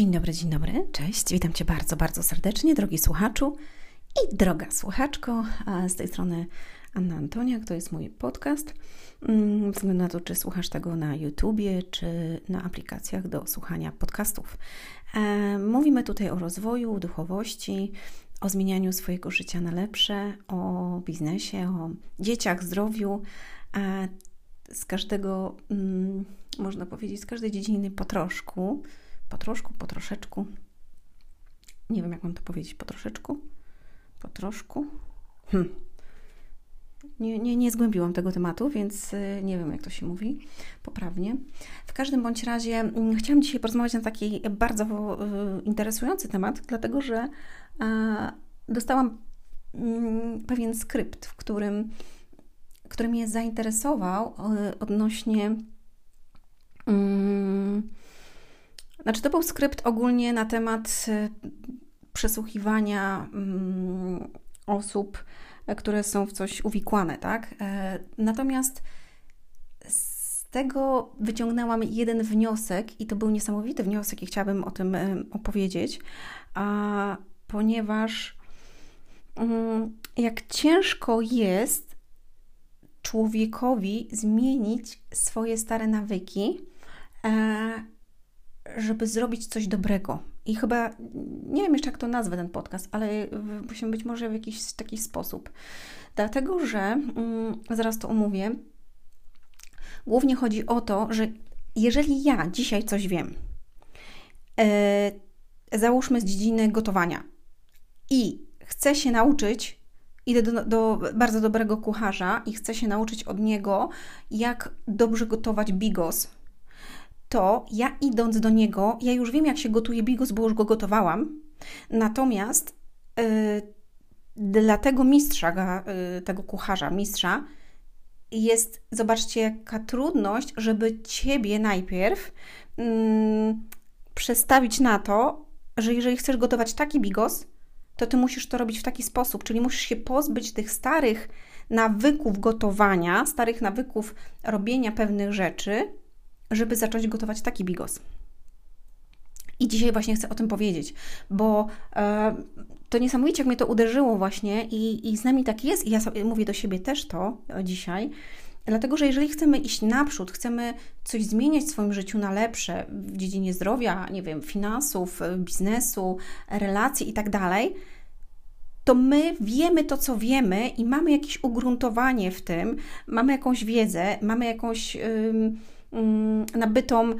Dzień dobry, dzień dobry, cześć. Witam Cię bardzo, bardzo serdecznie, drogi słuchaczu i droga słuchaczko. Z tej strony Anna Antonia, to jest mój podcast. Mm, względu na to, czy słuchasz tego na YouTubie, czy na aplikacjach do słuchania podcastów. E, mówimy tutaj o rozwoju, duchowości, o zmienianiu swojego życia na lepsze, o biznesie, o dzieciach, zdrowiu. Z każdego, mm, można powiedzieć, z każdej dziedziny po troszku po troszku, po troszeczku. Nie wiem, jak mam to powiedzieć, po troszeczku, po troszku. Hm. Nie, nie, nie zgłębiłam tego tematu, więc y, nie wiem, jak to się mówi poprawnie. W każdym bądź razie mm, chciałam dzisiaj porozmawiać na taki bardzo y, interesujący temat, dlatego że dostałam mm, pewien skrypt, w którym, który mnie zainteresował y, odnośnie mm, znaczy, to był skrypt ogólnie na temat y, przesłuchiwania mm, osób, e, które są w coś uwikłane, tak? E, natomiast z tego wyciągnęłam jeden wniosek i to był niesamowity wniosek i chciałabym o tym e, opowiedzieć, a ponieważ mm, jak ciężko jest człowiekowi zmienić swoje stare nawyki, żeby zrobić coś dobrego. I chyba, nie wiem jeszcze jak to nazwę ten podcast, ale musimy być może w jakiś taki sposób. Dlatego, że, mm, zaraz to omówię, głównie chodzi o to, że jeżeli ja dzisiaj coś wiem, e, załóżmy z dziedziny gotowania i chcę się nauczyć, idę do, do, bardzo dobrego kucharza i chcę się nauczyć od niego, jak dobrze gotować bigos, to ja idąc do niego, ja już wiem, jak się gotuje bigos, bo już go gotowałam. Natomiast yy, dla tego mistrza, yy, tego kucharza, mistrza, jest, zobaczcie, jaka trudność, żeby ciebie najpierw yy, przestawić na to, że jeżeli chcesz gotować taki bigos, to ty musisz to robić w taki sposób, czyli musisz się pozbyć tych starych nawyków gotowania, starych nawyków robienia pewnych rzeczy, żeby zacząć gotować taki bigos. I dzisiaj właśnie chcę o tym powiedzieć, bo e, to niesamowicie, jak mnie to uderzyło właśnie i, i z nami tak jest, i ja sobie mówię do siebie też to e, dzisiaj, dlatego że jeżeli chcemy iść naprzód, chcemy coś zmieniać w swoim życiu na lepsze w dziedzinie zdrowia, nie wiem, finansów, e, biznesu, relacji i tak to my wiemy to, co wiemy i mamy jakieś ugruntowanie w tym, mamy jakąś wiedzę, mamy jakąś. Yy, nabytą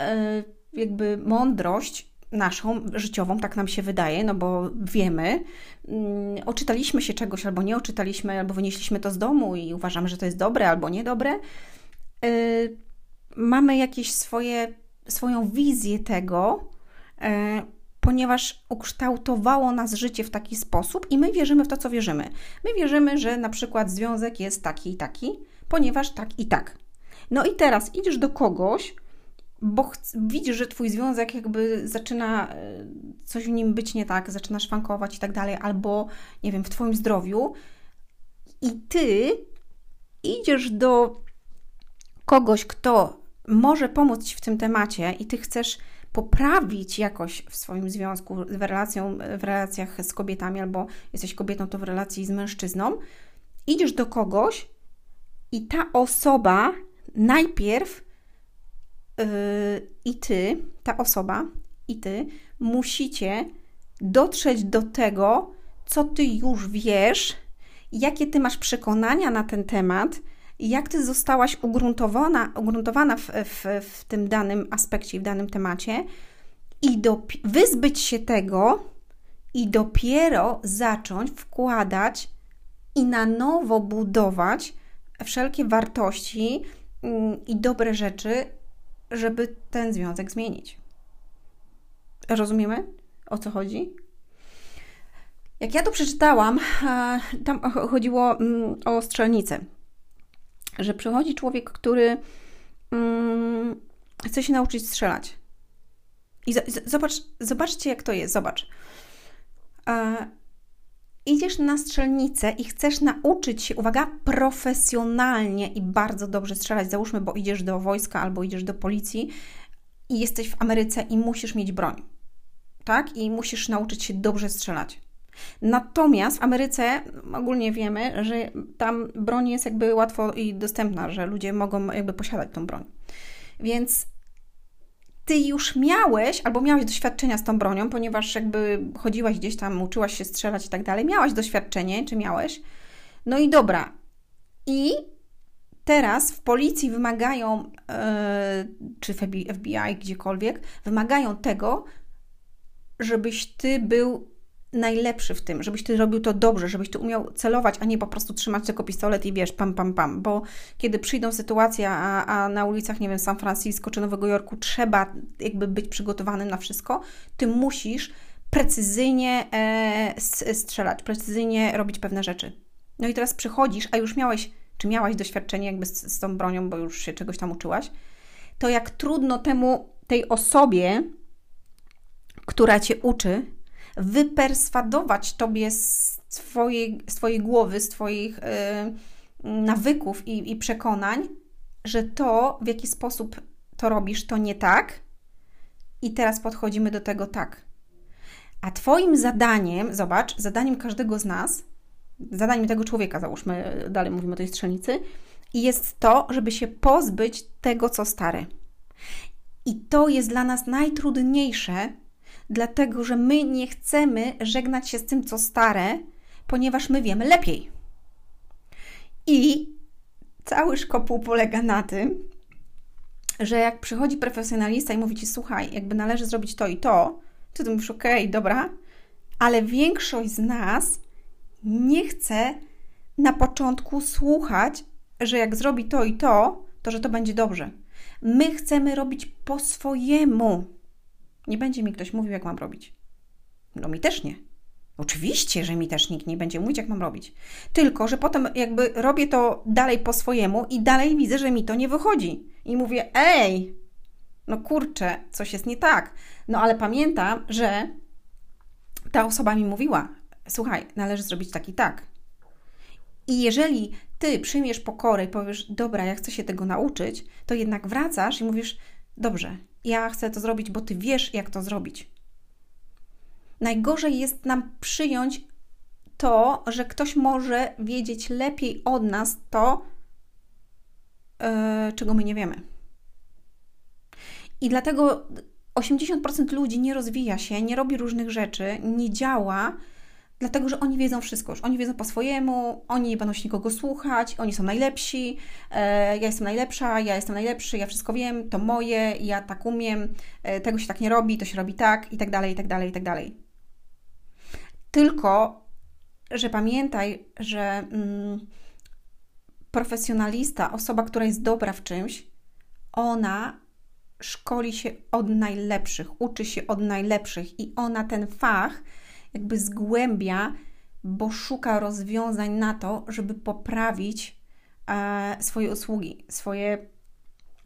e, jakby mądrość naszą życiową, tak nam się wydaje, no bo wiemy, mm, oczytaliśmy się czegoś albo nie oczytaliśmy, albo wynieśliśmy to z domu i uważamy, że to jest dobre albo niedobre. E, mamy jakieś swoje, swoją wizję tego, e, ponieważ ukształtowało nas życie w taki sposób i my wierzymy w to, co wierzymy. My wierzymy, że na przykład związek jest taki i taki, ponieważ tak i tak. No i teraz idziesz do kogoś, bo widzisz, że twój związek jakby zaczyna e, coś w nim być nie tak, zaczyna szwankować i tak dalej, albo nie wiem, w twoim zdrowiu, i ty idziesz do kogoś, kto może pomóc ci w tym temacie, i ty chcesz poprawić jakoś w swoim związku, w, relacją, w relacjach z kobietami, albo jesteś kobietą, to w relacji z mężczyzną, idziesz do kogoś i ta osoba najpierw yy, i ty, ta osoba, i ty musicie dotrzeć do tego, co ty już wiesz, jakie ty masz przekonania na ten temat, jak ty zostałaś ugruntowana, ugruntowana w, w, w tym danym aspekcie, w danym temacie, i wyzbyć się tego, i dopiero zacząć wkładać i na nowo budować wszelkie wartości, i dobre rzeczy, żeby ten związek zmienić. Rozumiemy o co chodzi? Jak ja to przeczytałam, tam chodziło mm, o strzelnicę. Że przychodzi człowiek, który mm, chce się nauczyć strzelać. I zobacz, zobaczcie, jak to jest. Zobacz idziesz na strzelnicę i chcesz nauczyć się, uwaga, profesjonalnie i bardzo dobrze strzelać, załóżmy, bo idziesz do wojska albo idziesz do policji i jesteś w Ameryce i musisz mieć broń. tak? I musisz nauczyć się dobrze strzelać. Natomiast w Ameryce ogólnie wiemy, że tam broń jest jakby łatwo i dostępna, że ludzie mogą jakby posiadać tą broń. Więc ty już miałeś albo miałeś doświadczenia z tą bronią, ponieważ jakby chodziłaś gdzieś tam, uczyłaś się strzelać i tak dalej, miałaś doświadczenie, czy miałeś. No i dobra. I teraz w policji wymagają, yy, czy w FBI, gdziekolwiek, wymagają tego, żebyś ty był najlepszy w tym, żebyś ty robił to dobrze, żebyś ty umiał celować, a nie po prostu trzymać tylko pistolet i wiesz, pam, pam, pam. Bo kiedy przyjdą sytuacje, a, a na ulicach, nie wiem, San Francisco czy Nowego Jorku trzeba jakby być przygotowanym na wszystko, ty musisz precyzyjnie e, strzelać, precyzyjnie robić pewne rzeczy. No i teraz przychodzisz, a już miałeś, czy miałaś doświadczenie jakby z, z tą bronią, bo już się czegoś tam uczyłaś, to jak trudno temu, tej osobie, która cię uczy, wyperswadować tobie z twojej, z twojej głowy, z twoich yy, nawyków i, i przekonań, że to, w jaki sposób to robisz, to nie tak. I teraz podchodzimy do tego tak. A Twoim zadaniem, zobacz, zadaniem każdego z nas, zadaniem tego człowieka, załóżmy, dalej mówimy o tej strzelnicy, jest to, żeby się pozbyć tego, co stare. I to jest dla nas najtrudniejsze, dlatego że my nie chcemy żegnać się z tym, co stare, ponieważ my wiemy lepiej. I cały szkopuł polega na tym, że jak przychodzi profesjonalista i mówi ci, słuchaj, jakby należy zrobić to i to, to ty mówisz, okej, okay, dobra, ale większość z nas nie chce na początku słuchać, że jak zrobi to i to, to że to będzie dobrze. My chcemy robić po swojemu. Nie będzie mi ktoś mówił, jak mam robić. No mi też nie. Oczywiście, że mi też nikt nie będzie mówić, jak mam robić. Tylko, że potem jakby robię to dalej po swojemu i dalej widzę, że mi to nie wychodzi. I mówię, ej, no kurczę, coś jest nie tak. No ale pamiętam, że ta osoba mi mówiła, słuchaj, należy zrobić tak i tak. I jeżeli ty przyjmiesz pokorę i powiesz, dobra, ja chcę się tego nauczyć, to jednak wracasz i mówisz, dobrze, ja chcę to zrobić, bo ty wiesz, jak to zrobić. Najgorzej jest nam przyjąć to, że ktoś może wiedzieć lepiej od nas to, yy, czego my nie wiemy. I dlatego 80% ludzi nie rozwija się, nie robi różnych rzeczy, nie działa, dlatego że oni wiedzą wszystko już. Oni wiedzą po swojemu, oni nie będą się nikogo słuchać, oni są najlepsi, e, ja jestem najlepsza, ja jestem najlepszy, ja wszystko wiem, to moje, ja tak umiem, e, tego się tak nie robi, to się robi tak i tak dalej, i tak dalej, i tak dalej. Tylko, że pamiętaj, że mm, profesjonalista, osoba, która jest dobra w czymś, ona szkoli się od najlepszych, uczy się od najlepszych i ona ten fach jakby zgłębia, bo szuka rozwiązań na to, żeby poprawić e, swoje usługi, swoje,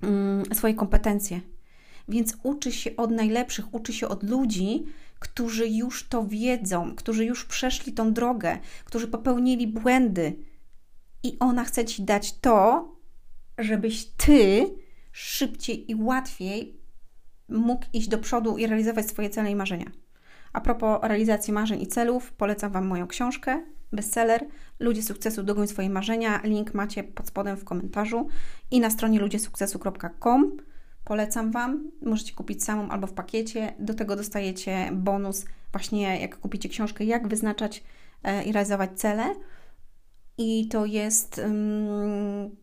mm, swoje kompetencje. Więc uczy się od najlepszych, uczy się od ludzi, którzy już to wiedzą, którzy już przeszli tą drogę, którzy popełnili błędy. I ona chce ci dać to, żebyś ty szybciej i łatwiej mógł iść do przodu i realizować swoje cele i marzenia. A propos realizacji marzeń i celów, polecam Wam moją książkę, bestseller Ludzie Sukcesu Dogoń Swoje Marzenia. Link macie pod spodem w komentarzu i na stronie ludziesukcesu.com. Polecam Wam. Możecie kupić samą albo w pakiecie. Do tego dostajecie bonus właśnie jak kupicie książkę, jak wyznaczać e, i realizować cele. I to jest um,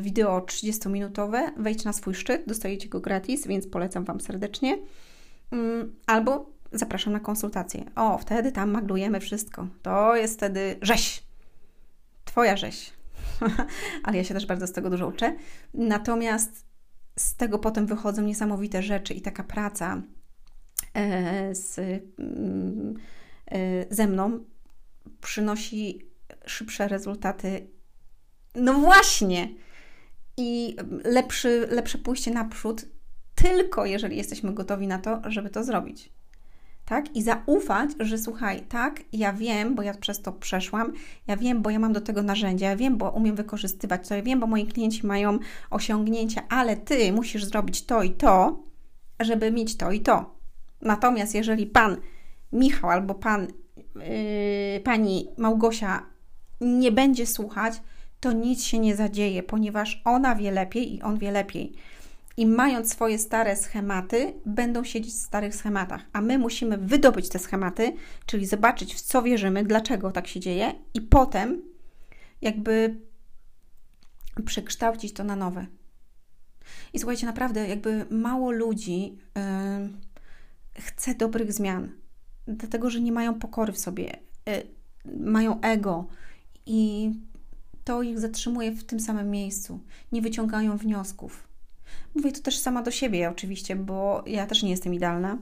wideo 30-minutowe. Wejdź na swój szczyt, dostajecie go gratis, więc polecam Wam serdecznie. Mm, albo zapraszam na konsultację. O, wtedy tam maglujemy wszystko. To jest wtedy rzeź. Twoja rzeź. Ale ja się też bardzo z tego dużo uczę. Natomiast z tego potem wychodzą niesamowite rzeczy i taka praca e, z, mm, e, ze mną przynosi szybsze rezultaty. No właśnie! I lepszy, lepsze pójście naprzód tylko jeżeli jesteśmy gotowi na to, żeby to zrobić. Tak? I zaufać, że słuchaj, tak, ja wiem, bo ja przez to przeszłam, ja wiem, bo ja mam do tego narzędzia, ja wiem, bo umiem wykorzystywać to, ja wiem, bo moi klienci mają osiągnięcia, ale ty musisz zrobić to i to, żeby mieć to i to. Natomiast jeżeli pan Michał albo pan, yy, pani Małgosia nie będzie słuchać, to nic się nie zadzieje, ponieważ ona wie lepiej i on wie lepiej. I mając swoje stare schematy, będą siedzieć w starych schematach, a my musimy wydobyć te schematy, czyli zobaczyć, w co wierzymy, dlaczego tak się dzieje, i potem jakby przekształcić to na nowe. I słuchajcie, naprawdę, jakby mało ludzi yy, chce dobrych zmian, dlatego że nie mają pokory w sobie, yy, mają ego i to ich zatrzymuje w tym samym miejscu. Nie wyciągają wniosków. Mówię to też sama do siebie, oczywiście, bo ja też nie jestem idealna.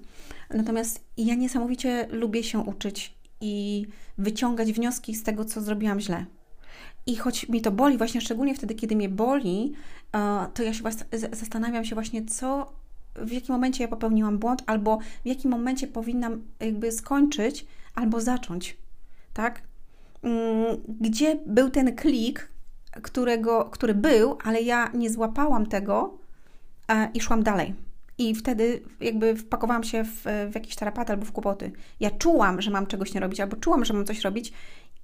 Natomiast ja niesamowicie lubię się uczyć i wyciągać wnioski z tego, co zrobiłam źle. I choć mi to boli, właśnie szczególnie wtedy, kiedy mnie boli, to ja się zastanawiam się właśnie, co, w jakim momencie ja popełniłam błąd, albo w jakim momencie powinnam jakby skończyć, albo zacząć, tak? Mm, gdzie był ten klik, którego, który był, ale ja nie złapałam tego i szłam dalej. I wtedy jakby wpakowałam się w, w jakiś tarapat albo w kłopoty. Ja czułam, że mam czegoś nie robić, albo czułam, że mam coś robić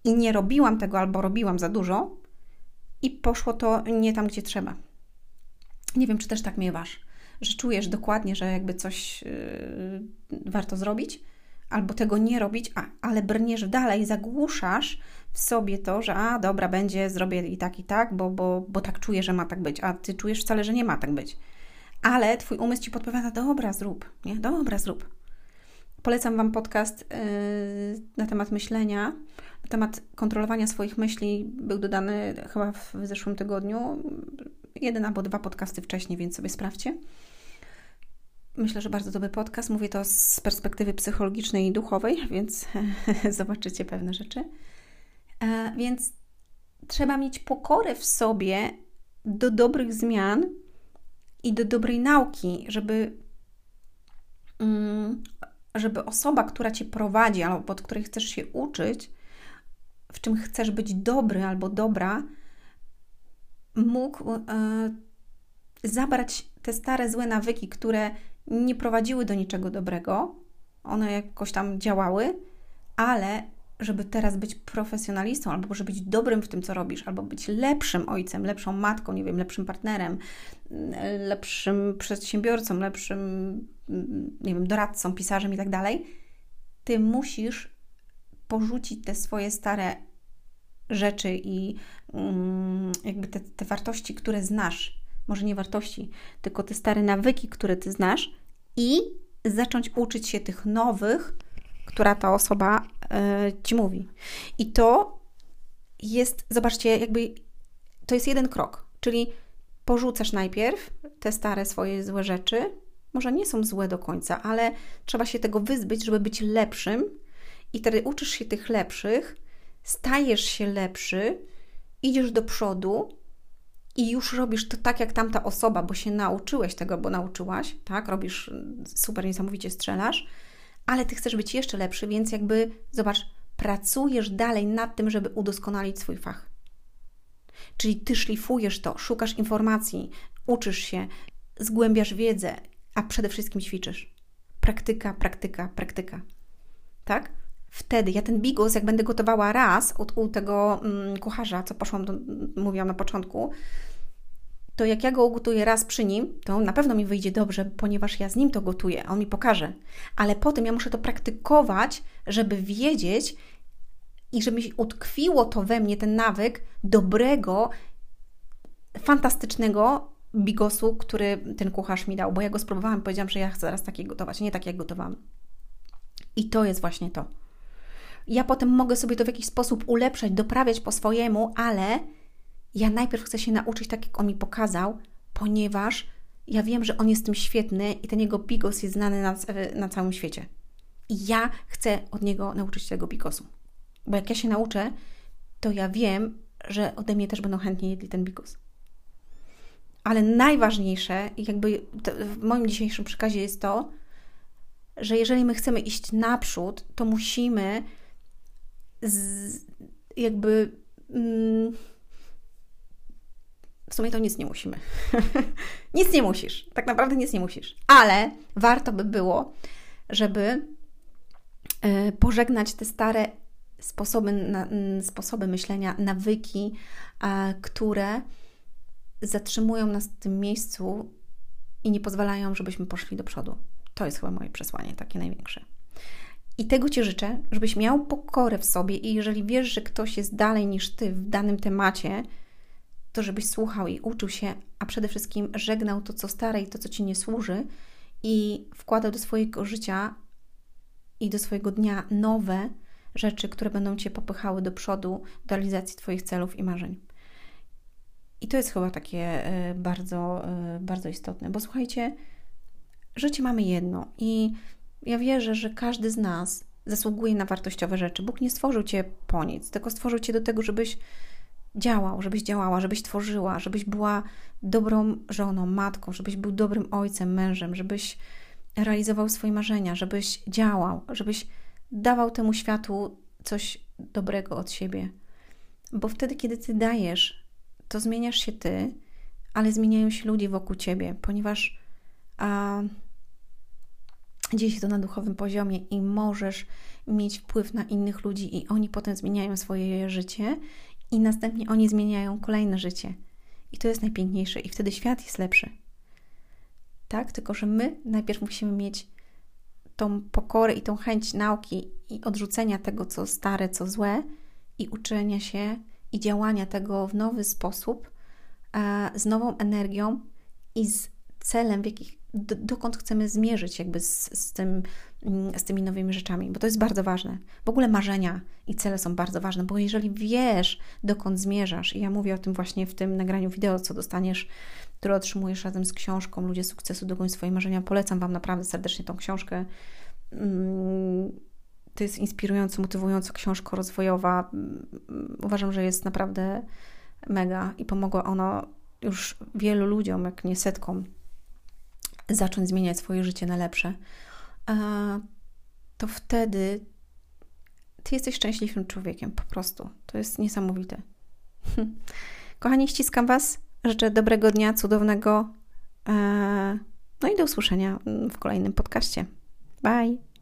i nie robiłam tego, albo robiłam za dużo i poszło to nie tam, gdzie trzeba. Nie wiem, czy też tak miewasz, że czujesz dokładnie, że jakby coś yy, warto zrobić, albo tego nie robić, a, ale brniesz dalej, zagłuszasz w sobie to, że a dobra, będzie, zrobię i tak, i tak, bo, bo, bo tak czuję, że ma tak być, a ty czujesz wcale, że nie ma tak być. Ale twój umysł ci podpowiada, dobra, zrób, nie? Dobra, zrób. Polecam Wam podcast yy, na temat myślenia, na temat kontrolowania swoich myśli. Był dodany chyba w zeszłym tygodniu, jeden albo dwa podcasty wcześniej, więc sobie sprawdźcie. Myślę, że bardzo dobry podcast. Mówię to z perspektywy psychologicznej i duchowej, więc zobaczycie pewne rzeczy. E, więc trzeba mieć pokorę w sobie do dobrych zmian i do dobrej nauki, żeby, mm, żeby osoba, która cię prowadzi albo od której chcesz się uczyć, w czym chcesz być dobry albo dobra, mógł e, zabrać te stare złe nawyki, które nie prowadziły do niczego dobrego, one jakoś tam działały, ale żeby teraz być profesjonalistą, albo żeby być dobrym w tym, co robisz, albo być lepszym ojcem, lepszą matką, nie wiem, lepszym partnerem, lepszym przedsiębiorcą, lepszym, nie wiem, doradcą, pisarzem i tak dalej, ty musisz porzucić te swoje stare rzeczy i mm, jakby te, te wartości, które znasz, może nie wartości, tylko te stare nawyki, które ty znasz i zacząć uczyć się tych nowych, która ta osoba ci mówi. I to jest, zobaczcie, jakby to jest jeden krok, czyli porzucasz najpierw te stare swoje złe rzeczy. Może nie są złe do końca, ale trzeba się tego wyzbyć, żeby być lepszym, i wtedy uczysz się tych lepszych, stajesz się lepszy, idziesz do przodu i już robisz to tak jak tamta osoba, bo się nauczyłeś tego, bo nauczyłaś, tak? Robisz super niesamowicie strzelasz, ale ty chcesz być jeszcze lepszy, więc jakby zobacz, pracujesz dalej nad tym, żeby udoskonalić swój fach. Czyli ty szlifujesz to, szukasz informacji, uczysz się, zgłębiasz wiedzę, a przede wszystkim ćwiczysz. Praktyka, praktyka, praktyka. Tak? Wtedy ja ten bigos, jak będę gotowała raz u, u tego mm, kucharza, co poszłam, do, mówiłam na początku, to jak ja go ugotuję raz przy nim, to na pewno mi wyjdzie dobrze, ponieważ ja z nim to gotuję, on mi pokaże. Ale potem ja muszę to praktykować, żeby wiedzieć i żeby utkwiło to we mnie, ten nawyk dobrego, fantastycznego bigosu, który ten kucharz mi dał, bo ja go spróbowałam, powiedziałam, że ja chcę raz takie gotować, nie tak jak gotowałam. I to jest właśnie to. Ja potem mogę sobie to w jakiś sposób ulepszać, doprawiać po swojemu, ale ja najpierw chcę się nauczyć tak, jak on mi pokazał, ponieważ ja wiem, że on jest tym świetny i ten jego bigos jest znany na, na całym świecie. I ja chcę od niego nauczyć się tego bigosu. Bo jak ja się nauczę, to ja wiem, że ode mnie też będą chętnie jedli ten bigos. Ale najważniejsze, jakby w moim dzisiejszym przekazie jest to, że jeżeli my chcemy iść naprzód, to musimy z, jakby. Mm, w sumie to nic nie musimy. nic nie musisz. Tak naprawdę nic nie musisz. Ale warto by było żeby e, pożegnać te stare sposoby, na, sposoby myślenia, nawyki, które zatrzymują nas w tym miejscu i nie pozwalają, żebyśmy poszli do przodu. To jest chyba moje przesłanie, takie największe. I tego Ci życzę, żebyś miał pokorę w sobie i jeżeli wiesz, że ktoś jest dalej niż Ty w danym temacie, to żebyś słuchał i uczył się, a przede wszystkim żegnał to, co stare i to, co Ci nie służy i wkładał do swojego życia i do swojego dnia nowe rzeczy, które będą Cię popychały do przodu, do realizacji Twoich celów i marzeń. I to jest chyba takie e, bardzo, e, bardzo istotne, bo słuchajcie, życie mamy jedno i ja wierzę, że każdy z nas zasługuje na wartościowe rzeczy. Bóg nie stworzył Cię po nic, tylko stworzył Cię do tego, żebyś działał, żebyś działała, żebyś tworzyła, żebyś była dobrą żoną, matką, żebyś był dobrym ojcem, mężem, żebyś realizował swoje marzenia, żebyś działał, żebyś dawał temu światu coś dobrego od siebie. Bo wtedy, kiedy ty dajesz, to zmieniasz się ty, ale zmieniają się ludzie wokół ciebie, ponieważ a, dzieje się to na duchowym poziomie i możesz mieć wpływ na innych ludzi, i oni potem zmieniają swoje życie, i następnie oni zmieniają kolejne życie. I to jest najpiękniejsze, i wtedy świat jest lepszy. Tak? Tylko, że my najpierw musimy mieć tą pokorę i tą chęć nauki i odrzucenia tego, co stare, co złe, i uczenia się i działania tego w nowy sposób, z nową energią i z celem, w jakich, dokąd chcemy zmierzyć jakby z, z, tym, mm, z tymi nowymi rzeczami, bo to jest bardzo ważne. W ogóle marzenia i cele są bardzo ważne, bo jeżeli wiesz, dokąd zmierzasz, i ja mówię o tym właśnie w tym nagraniu wideo, co dostaniesz, które otrzymujesz razem z książką Ludzie sukcesu, dogoń swoje marzenia, polecam Wam naprawdę serdecznie tą książkę. Mm, to jest inspirująca, motywująca książka rozwojowa. Mm, uważam, że jest naprawdę mega i pomogła ona już wielu ludziom, jak nie setkom, zacząć zmieniać swoje życie na lepsze, to wtedy ty jesteś szczęśliwym człowiekiem, po prostu. To jest niesamowite. Kochani, ściskam Was. Życzę dobrego dnia, cudownego. E, no i do usłyszenia w kolejnym podcaście. Bye.